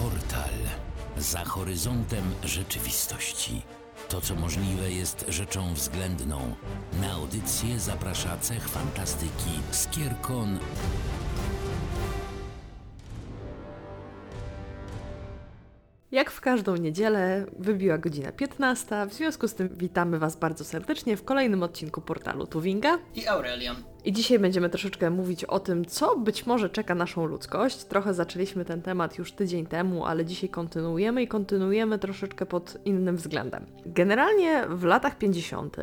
Portal. Za horyzontem rzeczywistości. To, co możliwe, jest rzeczą względną. Na audycję zaprasza cech fantastyki Skierkon Jak w każdą niedzielę wybiła godzina 15, w związku z tym witamy Was bardzo serdecznie w kolejnym odcinku portalu Tuwinga. i Aurelion. I dzisiaj będziemy troszeczkę mówić o tym, co być może czeka naszą ludzkość. Trochę zaczęliśmy ten temat już tydzień temu, ale dzisiaj kontynuujemy i kontynuujemy troszeczkę pod innym względem. Generalnie w latach 50.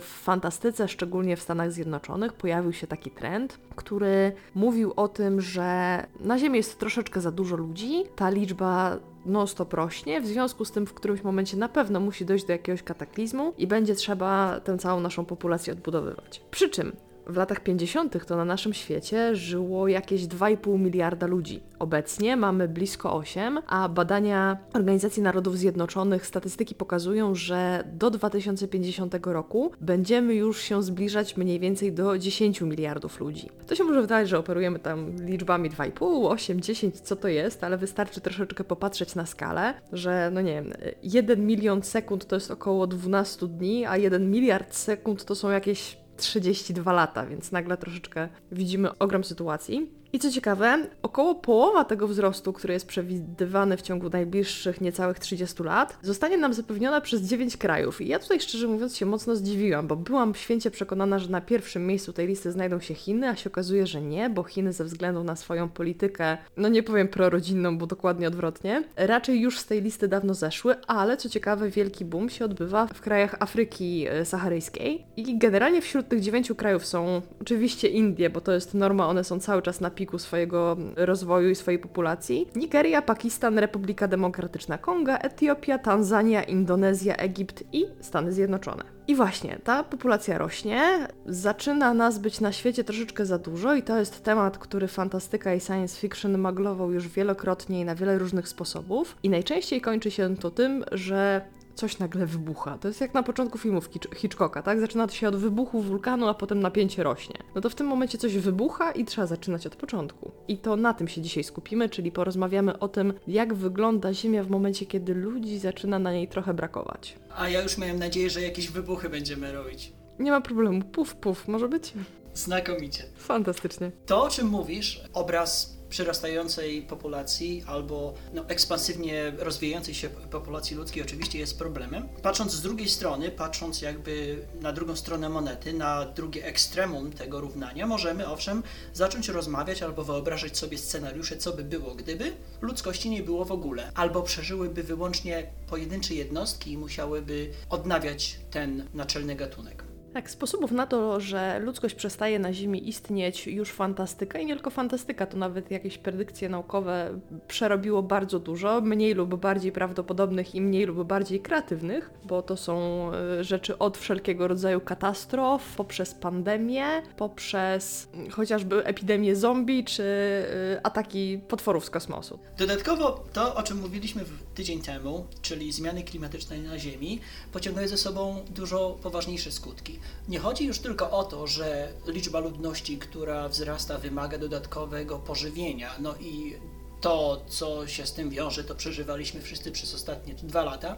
w fantastyce, szczególnie w Stanach Zjednoczonych, pojawił się taki trend, który mówił o tym, że na Ziemi jest troszeczkę za dużo ludzi, ta liczba non-stop rośnie, w związku z tym w którymś momencie na pewno musi dojść do jakiegoś kataklizmu i będzie trzeba tę całą naszą populację odbudowywać. Przy czym w latach 50. to na naszym świecie żyło jakieś 2,5 miliarda ludzi. Obecnie mamy blisko 8, a badania Organizacji Narodów Zjednoczonych, statystyki pokazują, że do 2050 roku będziemy już się zbliżać mniej więcej do 10 miliardów ludzi. To się może wydawać, że operujemy tam liczbami 2,5, 8, 10, co to jest, ale wystarczy troszeczkę popatrzeć na skalę, że no nie wiem, 1 milion sekund to jest około 12 dni, a 1 miliard sekund to są jakieś 32 lata, więc nagle troszeczkę widzimy ogrom sytuacji. I co ciekawe, około połowa tego wzrostu, który jest przewidywany w ciągu najbliższych niecałych 30 lat, zostanie nam zapewniona przez 9 krajów. I ja tutaj szczerze mówiąc się mocno zdziwiłam, bo byłam święcie przekonana, że na pierwszym miejscu tej listy znajdą się Chiny, a się okazuje, że nie, bo Chiny ze względu na swoją politykę, no nie powiem prorodzinną, bo dokładnie odwrotnie, raczej już z tej listy dawno zeszły, ale co ciekawe, wielki boom się odbywa w krajach Afryki e, Saharyjskiej. I generalnie wśród tych dziewięciu krajów są oczywiście Indie, bo to jest norma, one są cały czas na piku swojego rozwoju i swojej populacji. Nigeria, Pakistan, Republika Demokratyczna Konga, Etiopia, Tanzania, Indonezja, Egipt i Stany Zjednoczone. I właśnie, ta populacja rośnie, zaczyna nas być na świecie troszeczkę za dużo i to jest temat, który fantastyka i science fiction maglował już wielokrotnie i na wiele różnych sposobów. I najczęściej kończy się to tym, że coś nagle wybucha. To jest jak na początku filmów Hitchcocka, tak? Zaczyna to się od wybuchu wulkanu, a potem napięcie rośnie. No to w tym momencie coś wybucha i trzeba zaczynać od początku. I to na tym się dzisiaj skupimy, czyli porozmawiamy o tym, jak wygląda Ziemia w momencie, kiedy ludzi zaczyna na niej trochę brakować. A ja już miałem nadzieję, że jakieś wybuchy będziemy robić. Nie ma problemu. Puf, puf, może być? Znakomicie. Fantastycznie. To, o czym mówisz, obraz przyrastającej populacji albo no, ekspansywnie rozwijającej się populacji ludzkiej oczywiście jest problemem. Patrząc z drugiej strony, patrząc jakby na drugą stronę monety, na drugie ekstremum tego równania, możemy owszem zacząć rozmawiać albo wyobrażać sobie scenariusze, co by było, gdyby ludzkości nie było w ogóle, albo przeżyłyby wyłącznie pojedyncze jednostki i musiałyby odnawiać ten naczelny gatunek. Tak, sposobów na to, że ludzkość przestaje na Ziemi istnieć, już fantastyka i nie tylko fantastyka, to nawet jakieś predykcje naukowe przerobiło bardzo dużo, mniej lub bardziej prawdopodobnych i mniej lub bardziej kreatywnych, bo to są e, rzeczy od wszelkiego rodzaju katastrof, poprzez pandemię, poprzez chociażby epidemię zombie czy e, ataki potworów z kosmosu. Dodatkowo to, o czym mówiliśmy tydzień temu, czyli zmiany klimatyczne na Ziemi, pociągają ze sobą dużo poważniejsze skutki. Nie chodzi już tylko o to, że liczba ludności, która wzrasta, wymaga dodatkowego pożywienia. No i to, co się z tym wiąże, to przeżywaliśmy wszyscy przez ostatnie dwa lata,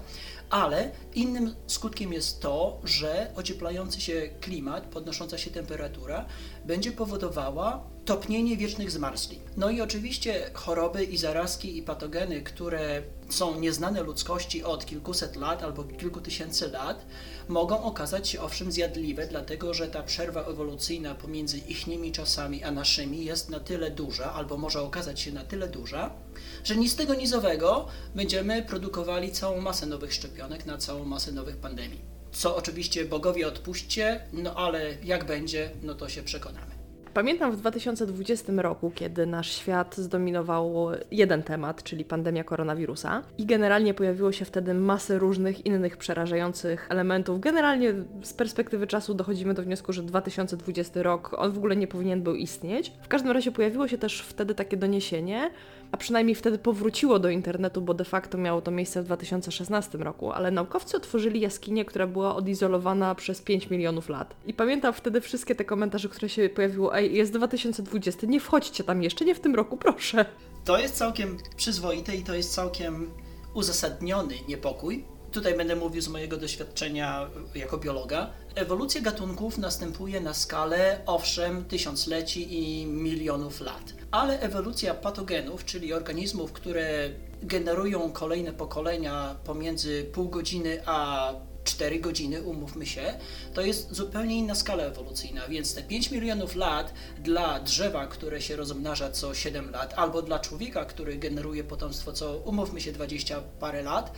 ale innym skutkiem jest to, że ocieplający się klimat, podnosząca się temperatura będzie powodowała topnienie wiecznych zmarzli. No i oczywiście choroby i zarazki i patogeny, które są nieznane ludzkości od kilkuset lat albo kilku tysięcy lat, mogą okazać się owszem zjadliwe, dlatego że ta przerwa ewolucyjna pomiędzy ichnymi czasami a naszymi jest na tyle duża, albo może okazać się na tyle duża, że ni z tego nizowego będziemy produkowali całą masę nowych szczepionek na całą masę nowych pandemii. Co oczywiście bogowie odpuśćcie, no ale jak będzie, no to się przekonamy. Pamiętam w 2020 roku, kiedy nasz świat zdominował jeden temat, czyli pandemia koronawirusa, i generalnie pojawiło się wtedy masę różnych innych przerażających elementów. Generalnie z perspektywy czasu dochodzimy do wniosku, że 2020 rok on w ogóle nie powinien był istnieć. W każdym razie pojawiło się też wtedy takie doniesienie, a przynajmniej wtedy powróciło do internetu, bo de facto miało to miejsce w 2016 roku, ale naukowcy otworzyli jaskinię, która była odizolowana przez 5 milionów lat. I pamiętam wtedy wszystkie te komentarze, które się pojawiły, jest 2020, nie wchodźcie tam jeszcze, nie w tym roku, proszę. To jest całkiem przyzwoite i to jest całkiem uzasadniony niepokój. Tutaj będę mówił z mojego doświadczenia jako biologa. Ewolucja gatunków następuje na skalę, owszem, tysiącleci i milionów lat, ale ewolucja patogenów, czyli organizmów, które generują kolejne pokolenia pomiędzy pół godziny a 4 godziny, umówmy się, to jest zupełnie inna skala ewolucyjna, więc te 5 milionów lat dla drzewa, które się rozmnaża co 7 lat, albo dla człowieka, który generuje potomstwo co, umówmy się, 20 parę lat,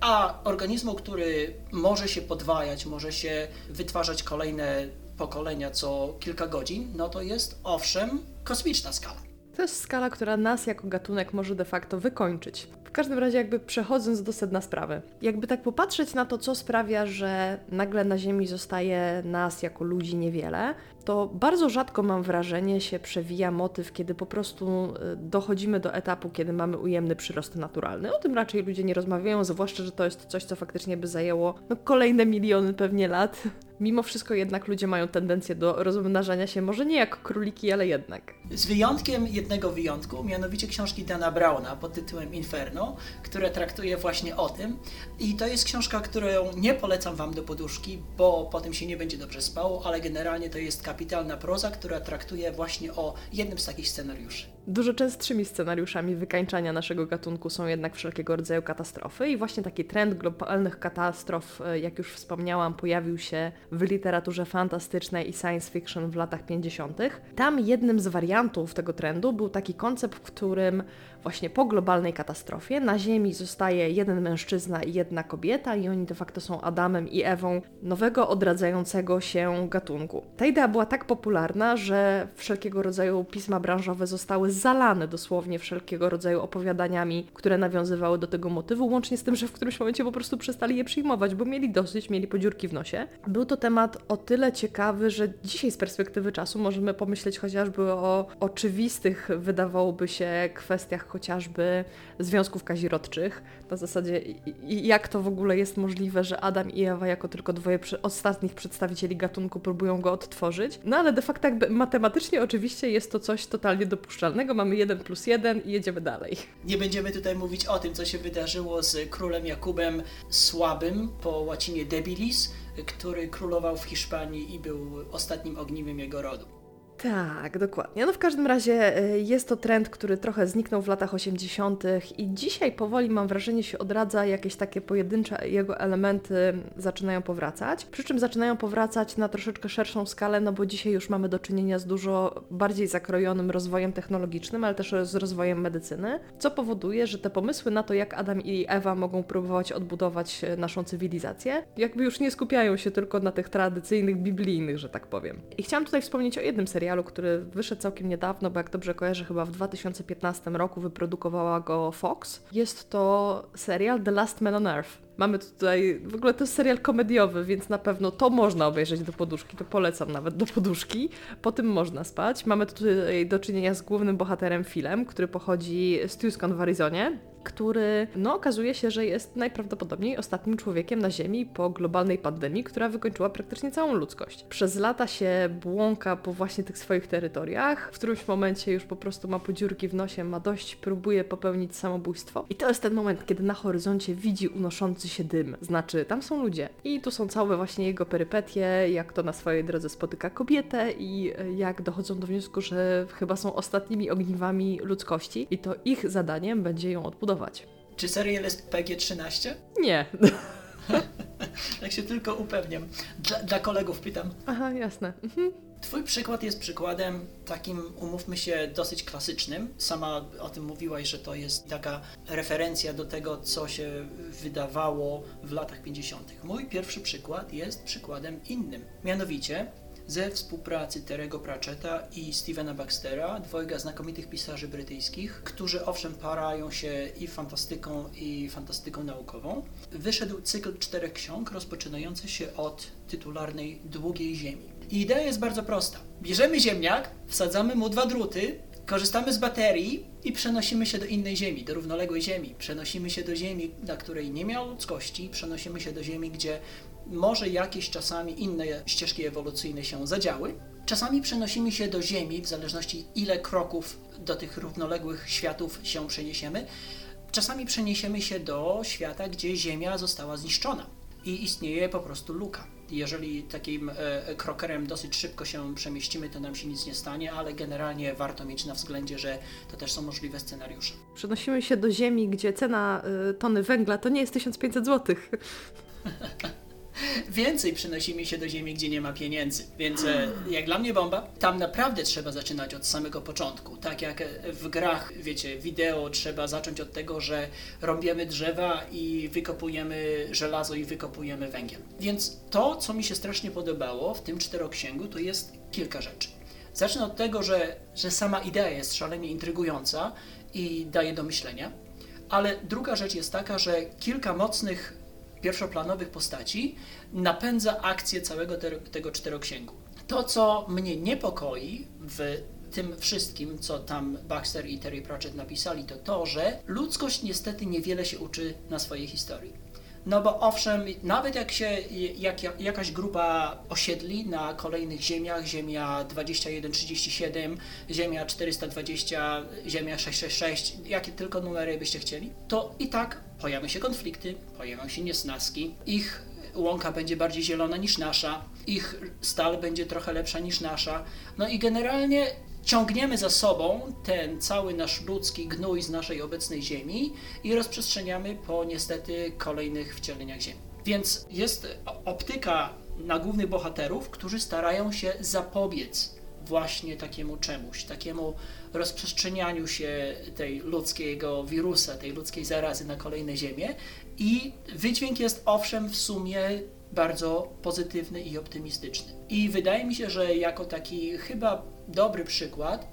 a organizmu, który może się podwajać, może się wytwarzać kolejne pokolenia co kilka godzin, no to jest owszem kosmiczna skala. To jest skala, która nas jako gatunek może de facto wykończyć. W każdym razie, jakby przechodząc do sedna sprawy, jakby tak popatrzeć na to, co sprawia, że nagle na Ziemi zostaje nas jako ludzi niewiele, to bardzo rzadko mam wrażenie się przewija motyw, kiedy po prostu y, dochodzimy do etapu, kiedy mamy ujemny przyrost naturalny. O tym raczej ludzie nie rozmawiają, zwłaszcza, że to jest coś, co faktycznie by zajęło no, kolejne miliony pewnie lat. Mimo wszystko jednak ludzie mają tendencję do rozmnażania się, może nie jak króliki, ale jednak. Z wyjątkiem jednego wyjątku, mianowicie książki Dana Browna pod tytułem Inferno, które traktuje właśnie o tym. I to jest książka, którą nie polecam Wam do poduszki, bo potem się nie będzie dobrze spało, ale generalnie to jest kapitalna proza, która traktuje właśnie o jednym z takich scenariuszy. Dużo częstszymi scenariuszami wykańczania naszego gatunku są jednak wszelkiego rodzaju katastrofy i właśnie taki trend globalnych katastrof, e, jak już wspomniałam, pojawił się w literaturze fantastycznej i science fiction w latach 50. Tam jednym z wariantów tego trendu był taki koncept, w którym właśnie po globalnej katastrofie na Ziemi zostaje jeden mężczyzna i jedna kobieta i oni de facto są Adamem i Ewą nowego odradzającego się gatunku. Ta idea była tak popularna, że wszelkiego rodzaju pisma branżowe zostały zalane dosłownie wszelkiego rodzaju opowiadaniami, które nawiązywały do tego motywu, łącznie z tym, że w którymś momencie po prostu przestali je przyjmować, bo mieli dosyć, mieli podziurki w nosie. Był to temat o tyle ciekawy, że dzisiaj z perspektywy czasu możemy pomyśleć chociażby o oczywistych, wydawałoby się, kwestiach chociażby związków kazirodczych. Na zasadzie, jak to w ogóle jest możliwe, że Adam i Ewa, jako tylko dwoje ostatnich przedstawicieli gatunku, próbują go odtworzyć. No ale de facto, jakby matematycznie, oczywiście jest to coś totalnie dopuszczalnego. Mamy jeden plus jeden i jedziemy dalej. Nie będziemy tutaj mówić o tym, co się wydarzyło z królem Jakubem Słabym, po łacinie debilis, który królował w Hiszpanii i był ostatnim ogniwem jego rodu. Tak, dokładnie. No w każdym razie y, jest to trend, który trochę zniknął w latach 80. i dzisiaj powoli mam wrażenie się odradza, jakieś takie pojedyncze jego elementy zaczynają powracać. Przy czym zaczynają powracać na troszeczkę szerszą skalę, no bo dzisiaj już mamy do czynienia z dużo bardziej zakrojonym rozwojem technologicznym, ale też z rozwojem medycyny, co powoduje, że te pomysły na to, jak Adam i Ewa mogą próbować odbudować y, naszą cywilizację, jakby już nie skupiają się tylko na tych tradycyjnych, biblijnych, że tak powiem. I chciałam tutaj wspomnieć o jednym serialu, serialu, który wyszedł całkiem niedawno, bo jak dobrze kojarzę, chyba w 2015 roku wyprodukowała go Fox. Jest to serial The Last Man on Earth. Mamy tutaj, w ogóle to jest serial komediowy, więc na pewno to można obejrzeć do poduszki, to polecam nawet do poduszki. Po tym można spać. Mamy tutaj do czynienia z głównym bohaterem Philem, który pochodzi z Tucson w Arizonie który no, okazuje się, że jest najprawdopodobniej ostatnim człowiekiem na Ziemi po globalnej pandemii, która wykończyła praktycznie całą ludzkość. Przez lata się błąka po właśnie tych swoich terytoriach, w którymś momencie już po prostu ma podziurki w nosie, ma dość, próbuje popełnić samobójstwo. I to jest ten moment, kiedy na horyzoncie widzi unoszący się dym. Znaczy, tam są ludzie. I tu są całe właśnie jego perypetie, jak to na swojej drodze spotyka kobietę i e, jak dochodzą do wniosku, że chyba są ostatnimi ogniwami ludzkości i to ich zadaniem będzie ją odbudować czy serial jest PG-13? Nie. tak się tylko upewniam. Dla, dla kolegów pytam. Aha, jasne. Mhm. Twój przykład jest przykładem takim, umówmy się, dosyć klasycznym. Sama o tym mówiłaś, że to jest taka referencja do tego, co się wydawało w latach 50. Mój pierwszy przykład jest przykładem innym. Mianowicie ze współpracy Terego Pratchetta i Stevena Baxtera, dwojga znakomitych pisarzy brytyjskich, którzy owszem parają się i fantastyką, i fantastyką naukową. Wyszedł cykl czterech ksiąg rozpoczynający się od tytularnej Długiej Ziemi. I idea jest bardzo prosta. Bierzemy ziemniak, wsadzamy mu dwa druty, korzystamy z baterii i przenosimy się do innej ziemi, do równoległej ziemi. Przenosimy się do ziemi, na której nie miał ludzkości, przenosimy się do ziemi, gdzie może jakieś czasami inne ścieżki ewolucyjne się zadziały Czasami przenosimy się do Ziemi, w zależności ile kroków do tych równoległych światów się przeniesiemy. Czasami przeniesiemy się do świata, gdzie Ziemia została zniszczona i istnieje po prostu luka. Jeżeli takim e, krokerem dosyć szybko się przemieścimy, to nam się nic nie stanie, ale generalnie warto mieć na względzie, że to też są możliwe scenariusze. Przenosimy się do Ziemi, gdzie cena y, tony węgla to nie jest 1500 zł. Więcej przenosimy się do Ziemi, gdzie nie ma pieniędzy. Więc e, jak dla mnie bomba, tam naprawdę trzeba zaczynać od samego początku. Tak jak w grach, wiecie, wideo trzeba zacząć od tego, że rąbiemy drzewa i wykopujemy żelazo i wykopujemy węgiel. Więc to, co mi się strasznie podobało w tym czteroksięgu, to jest kilka rzeczy. Zacznę od tego, że, że sama idea jest szalenie intrygująca i daje do myślenia. Ale druga rzecz jest taka, że kilka mocnych pierwszoplanowych postaci napędza akcję całego te, tego czteroksięgu. To, co mnie niepokoi w tym wszystkim, co tam Baxter i Terry Pratchett napisali, to to, że ludzkość niestety niewiele się uczy na swojej historii. No bo owszem, nawet jak się jak, jak, jakaś grupa osiedli na kolejnych ziemiach, ziemia 2137, ziemia 420, ziemia 666, jakie tylko numery byście chcieli, to i tak pojawią się konflikty, pojawią się niesnaski, ich łąka będzie bardziej zielona niż nasza, ich stal będzie trochę lepsza niż nasza. No i generalnie ciągniemy za sobą ten cały nasz ludzki gnój z naszej obecnej Ziemi i rozprzestrzeniamy po niestety kolejnych wcieleniach Ziemi. Więc jest optyka na głównych bohaterów, którzy starają się zapobiec właśnie takiemu czemuś, takiemu rozprzestrzenianiu się tej ludzkiego wirusa, tej ludzkiej zarazy na kolejne ziemię. I wydźwięk jest owszem w sumie bardzo pozytywny i optymistyczny. I wydaje mi się, że jako taki chyba dobry przykład,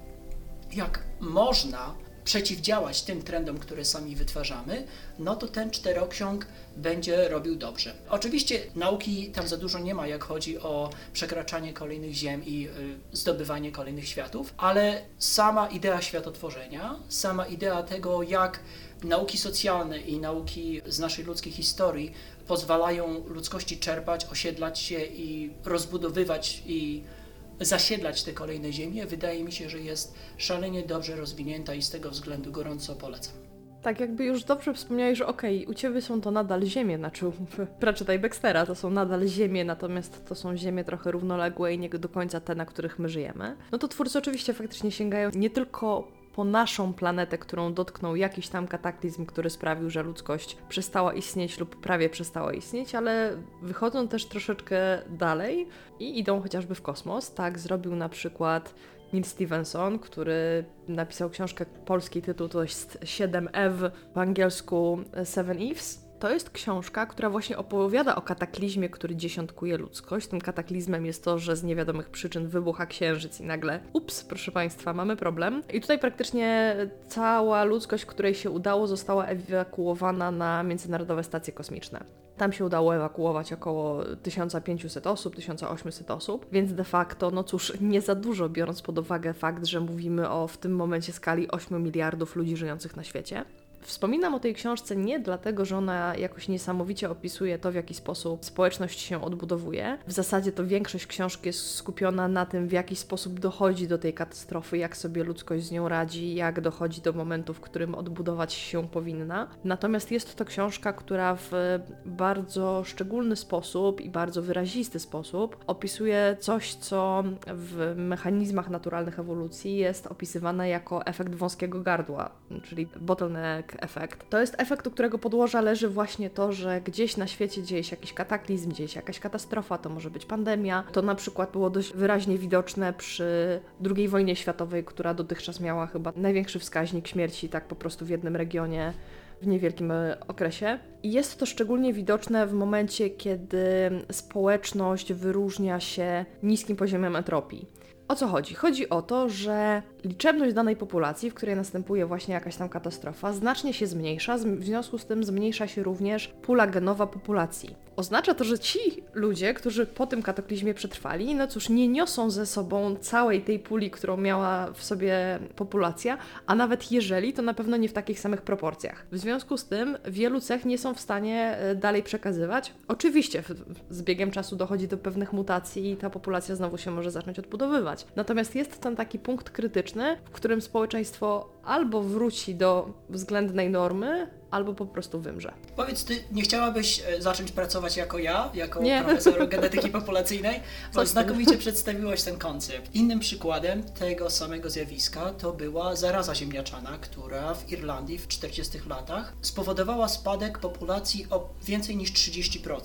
jak można przeciwdziałać tym trendom, które sami wytwarzamy, no to ten czteroksiąg będzie robił dobrze. Oczywiście nauki tam za dużo nie ma, jak chodzi o przekraczanie kolejnych ziem i y, zdobywanie kolejnych światów, ale sama idea światotworzenia, sama idea tego, jak nauki socjalne i nauki z naszej ludzkiej historii pozwalają ludzkości czerpać, osiedlać się i rozbudowywać i zasiedlać te kolejne ziemie, wydaje mi się, że jest szalenie dobrze rozwinięta i z tego względu gorąco polecam. Tak, jakby już dobrze wspomniałeś, że okay, u Ciebie są to nadal ziemie, znaczy Pratchetta i Baxtera to są nadal ziemie, natomiast to są ziemie trochę równoległe i nie do końca te, na których my żyjemy. No to twórcy oczywiście faktycznie sięgają nie tylko po naszą planetę, którą dotknął jakiś tam kataklizm, który sprawił, że ludzkość przestała istnieć lub prawie przestała istnieć, ale wychodzą też troszeczkę dalej i idą chociażby w kosmos. Tak zrobił na przykład Neil Stevenson, który napisał książkę, polski tytuł to jest 7 Ew, w angielsku Seven Eves to jest książka, która właśnie opowiada o kataklizmie, który dziesiątkuje ludzkość. Tym kataklizmem jest to, że z niewiadomych przyczyn wybucha księżyc i nagle, ups, proszę Państwa, mamy problem. I tutaj praktycznie cała ludzkość, której się udało, została ewakuowana na międzynarodowe stacje kosmiczne. Tam się udało ewakuować około 1500 osób, 1800 osób, więc de facto, no cóż, nie za dużo, biorąc pod uwagę fakt, że mówimy o w tym momencie skali 8 miliardów ludzi żyjących na świecie. Wspominam o tej książce nie dlatego, że ona jakoś niesamowicie opisuje to, w jaki sposób społeczność się odbudowuje. W zasadzie to większość książki jest skupiona na tym, w jaki sposób dochodzi do tej katastrofy, jak sobie ludzkość z nią radzi, jak dochodzi do momentu, w którym odbudować się powinna. Natomiast jest to książka, która w bardzo szczególny sposób i bardzo wyrazisty sposób opisuje coś, co w mechanizmach naturalnych ewolucji jest opisywane jako efekt wąskiego gardła, czyli bottleneck efekt. To jest efekt, u którego podłoża leży właśnie to, że gdzieś na świecie dzieje się jakiś kataklizm, dzieje się jakaś katastrofa, to może być pandemia. To na przykład było dość wyraźnie widoczne przy II wojnie światowej, która dotychczas miała chyba największy wskaźnik śmierci tak po prostu w jednym regionie w niewielkim e, okresie. I jest to szczególnie widoczne w momencie, kiedy społeczność wyróżnia się niskim poziomem entropii. O co chodzi? Chodzi o to, że liczebność danej populacji, w której następuje właśnie jakaś tam katastrofa, znacznie się zmniejsza, w związku z tym zmniejsza się również pula genowa populacji. Oznacza to, że ci ludzie, którzy po tym kataklizmie przetrwali, no cóż, nie niosą ze sobą całej tej puli, którą miała w sobie populacja, a nawet jeżeli, to na pewno nie w takich samych proporcjach. W związku z tym wielu cech nie są w stanie e, dalej przekazywać. Oczywiście z biegiem czasu dochodzi do pewnych mutacji i ta populacja znowu się może zacząć odbudowywać. Natomiast jest ten taki punkt krytyczny, w którym społeczeństwo albo wróci do względnej normy, albo po prostu wymrze. Powiedz, ty nie chciałabyś e, zacząć pracować jako ja, jako Nie. profesor genetyki populacyjnej? Bo znakomicie przedstawiłaś ten koncept. Innym przykładem tego samego zjawiska to była zaraza ziemniaczana, która w Irlandii w 40 latach spowodowała spadek populacji o więcej niż 30%.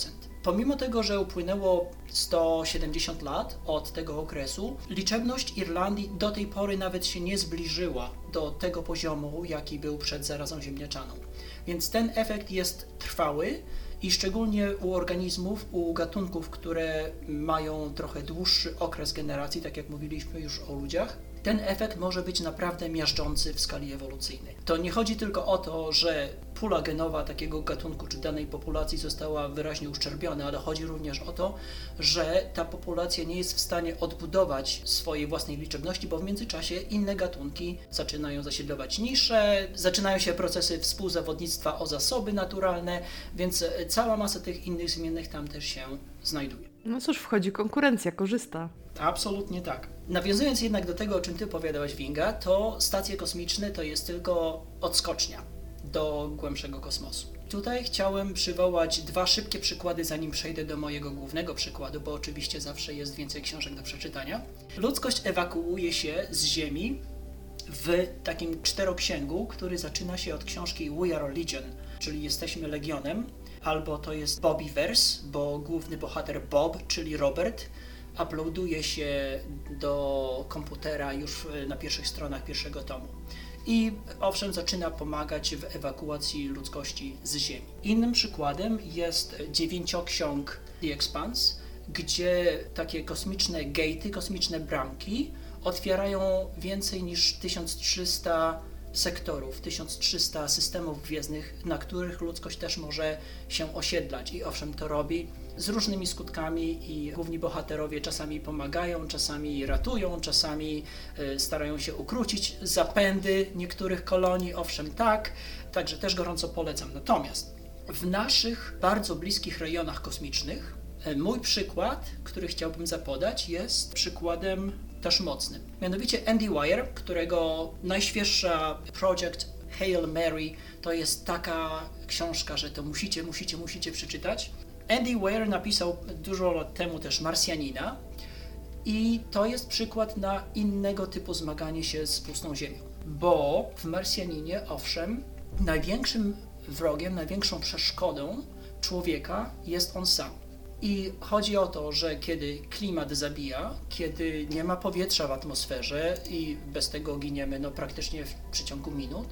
Pomimo tego, że upłynęło 170 lat od tego okresu, liczebność Irlandii do tej pory nawet się nie zbliżyła do tego poziomu, jaki był przed zarazą ziemniaczaną. Więc ten efekt jest trwały i szczególnie u organizmów, u gatunków, które mają trochę dłuższy okres generacji, tak jak mówiliśmy już o ludziach, ten efekt może być naprawdę miażdżący w skali ewolucyjnej. To nie chodzi tylko o to, że pula genowa takiego gatunku czy danej populacji została wyraźnie uszczerbiona, ale chodzi również o to, że ta populacja nie jest w stanie odbudować swojej własnej liczebności, bo w międzyczasie inne gatunki zaczynają zasiedlować nisze, zaczynają się procesy współzawodnictwa o zasoby naturalne, więc cała masa tych innych zmiennych tam też się znajduje. No cóż, wchodzi konkurencja, korzysta. Absolutnie tak. Nawiązując jednak do tego, o czym Ty opowiadałaś, Winga, to stacje kosmiczne to jest tylko odskocznia do głębszego kosmosu. Tutaj chciałem przywołać dwa szybkie przykłady, zanim przejdę do mojego głównego przykładu, bo oczywiście zawsze jest więcej książek do przeczytania. Ludzkość ewakuuje się z Ziemi w takim czteroksięgu, który zaczyna się od książki We Are Legion, czyli Jesteśmy Legionem, albo to jest Bobbyverse, bo główny bohater Bob, czyli Robert, uploaduje się do komputera już w- na pierwszych stronach pierwszego tomu. I owszem, zaczyna pomagać w ewakuacji ludzkości z Ziemi. Innym przykładem jest dziewięcioksiąg The Expanse, gdzie takie kosmiczne gatey, kosmiczne bramki otwierają więcej niż 1300 sektorów, 1300 systemów gwiezdnych, na których ludzkość też może się osiedlać. I owszem, to robi z różnymi skutkami i główni bohaterowie czasami pomagają, czasami ratują, czasami y, starają się ukrócić zapędy niektórych kolonii, owszem tak, także też gorąco polecam. Natomiast w naszych bardzo bliskich rejonach kosmicznych e, mój przykład, który chciałbym zapodać, jest przykładem też mocnym. Mianowicie Andy Wire, którego najświeższa projekt Hail Mary to jest taka książka, że to musicie, musicie, musicie przeczytać. Andy Weir napisał dużo lat temu też Marsjanina i to jest przykład na innego typu zmaganie się z pustą ziemią. Bo w Marsjaninie, owszem, największym wrogiem, największą przeszkodą człowieka jest on sam. I chodzi o to, że kiedy klimat zabija, kiedy nie ma powietrza w atmosferze i bez tego giniemy no, praktycznie w przeciągu minut,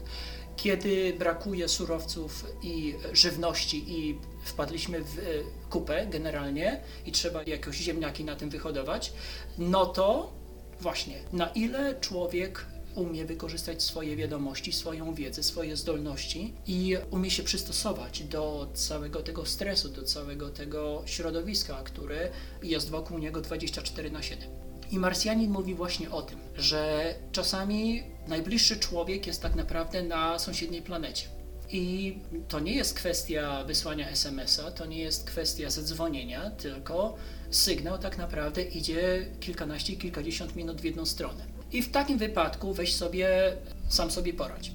kiedy brakuje surowców i żywności i wpadliśmy w e, kupę generalnie i trzeba jakoś ziemniaki na tym wyhodować, no to właśnie na ile człowiek umie wykorzystać swoje wiadomości, swoją wiedzę, swoje zdolności i umie się przystosować do całego tego stresu, do całego tego środowiska, które jest wokół niego 24 na 7. I Marsjanin mówi właśnie o tym, że czasami najbliższy człowiek jest tak naprawdę na sąsiedniej planecie. I to nie jest kwestia wysłania SMS-a, to nie jest kwestia zadzwonienia, tylko sygnał tak naprawdę idzie kilkanaście, kilkadziesiąt minut w jedną stronę. I w takim wypadku weź sobie, sam sobie poradź.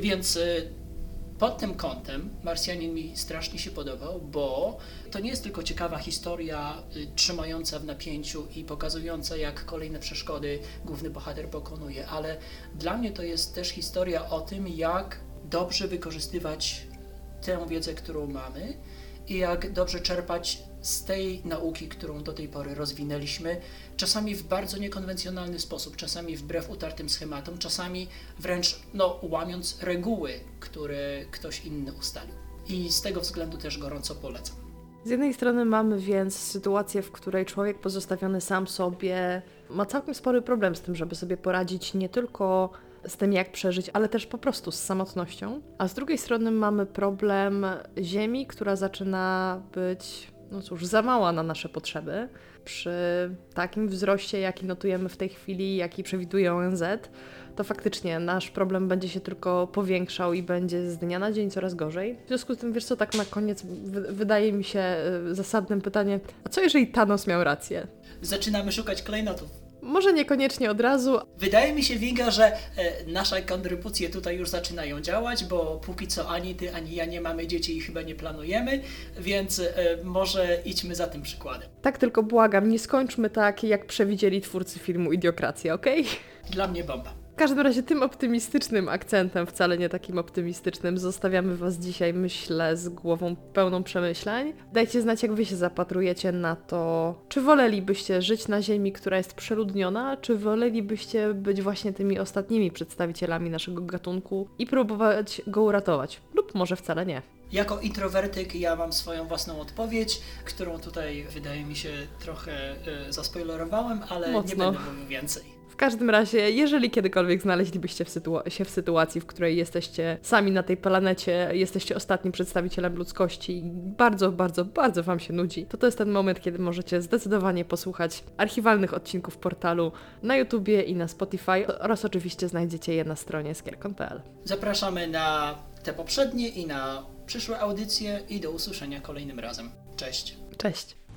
Więc y, pod tym kątem Marsjanin mi strasznie się podobał, bo to nie jest tylko ciekawa historia y, trzymająca w napięciu i pokazująca, jak kolejne przeszkody główny bohater pokonuje, ale dla mnie to jest też historia o tym, jak dobrze wykorzystywać tę wiedzę, którą mamy i jak dobrze czerpać z tej nauki, którą do tej pory rozwinęliśmy, czasami w bardzo niekonwencjonalny sposób, czasami wbrew utartym schematom, czasami wręcz no, łamiąc reguły, które ktoś inny ustalił. I z tego względu też gorąco polecam. Z jednej strony mamy więc sytuację, w której człowiek pozostawiony sam sobie ma całkiem spory problem z tym, żeby sobie poradzić nie tylko z tym, jak przeżyć, ale też po prostu z samotnością. A z drugiej strony mamy problem Ziemi, która zaczyna być, no cóż, za mała na nasze potrzeby. Przy takim wzroście, jaki notujemy w tej chwili, jaki przewiduje ONZ, to faktycznie nasz problem będzie się tylko powiększał i będzie z dnia na dzień coraz gorzej. W związku z tym, wiesz co, tak na koniec wydaje mi się y, zasadnym pytanie, a co jeżeli Thanos miał rację? Zaczynamy szukać klejnotów. Może niekoniecznie od razu, Wydaje mi się, Winga, że e, nasze kontrybucje tutaj już zaczynają działać, bo póki co ani ty, ani ja nie mamy dzieci i chyba nie planujemy, więc e, może idźmy za tym przykładem. tak tylko błagam, nie skończmy tak, jak przewidzieli twórcy filmu Idiokracja, okej? Dla mnie bomba. W każdym razie tym optymistycznym akcentem, wcale nie takim optymistycznym, zostawiamy Was dzisiaj, myślę, z głową pełną przemyśleń. Dajcie znać, jak Wy się zapatrujecie na to, czy wolelibyście żyć na Ziemi, która jest przeludniona, czy wolelibyście być właśnie tymi ostatnimi przedstawicielami naszego gatunku i próbować go uratować, lub może wcale nie. Jako introwertyk ja mam swoją własną odpowiedź, którą tutaj wydaje mi się trochę e, zaspoilerowałem, ale Mocno. nie będę mówił więcej. W każdym razie, jeżeli kiedykolwiek znaleźlibyście w się w sytuacji, w której jesteście sami na tej planecie, jesteście ostatnim przedstawicielem ludzkości i bardzo, bardzo, bardzo Wam się nudzi, to to jest ten moment, kiedy możecie zdecydowanie posłuchać archiwalnych odcinków portalu na YouTubie i na Spotify oraz oczywiście znajdziecie je na stronie skierkon.pl. Zapraszamy na te poprzednie i na przyszłe audycje i do usłyszenia kolejnym razem. Cześć! Cześć!